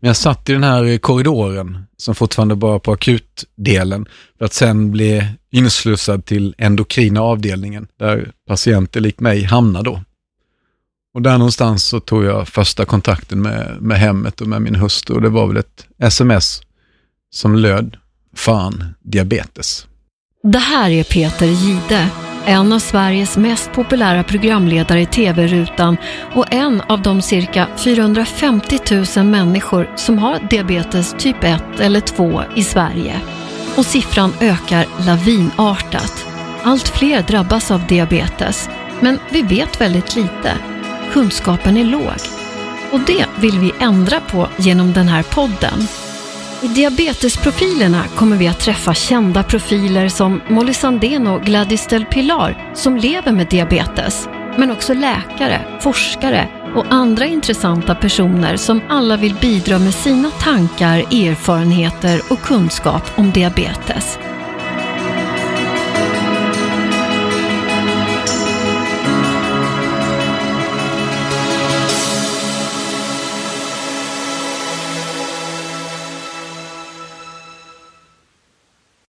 Men jag satt i den här korridoren som fortfarande var på akutdelen för att sen bli inslussad till endokrina avdelningen där patienter lik mig hamnar då. Och där någonstans så tog jag första kontakten med, med hemmet och med min hustru och det var väl ett sms som löd, fan, diabetes. Det här är Peter Gide, en av Sveriges mest populära programledare i TV-rutan och en av de cirka 450 000 människor som har diabetes typ 1 eller 2 i Sverige. Och siffran ökar lavinartat. Allt fler drabbas av diabetes, men vi vet väldigt lite. Kunskapen är låg. Och det vill vi ändra på genom den här podden. I diabetesprofilerna kommer vi att träffa kända profiler som Molly Sandén och Gladys Del Pilar som lever med diabetes. Men också läkare, forskare och andra intressanta personer som alla vill bidra med sina tankar, erfarenheter och kunskap om diabetes.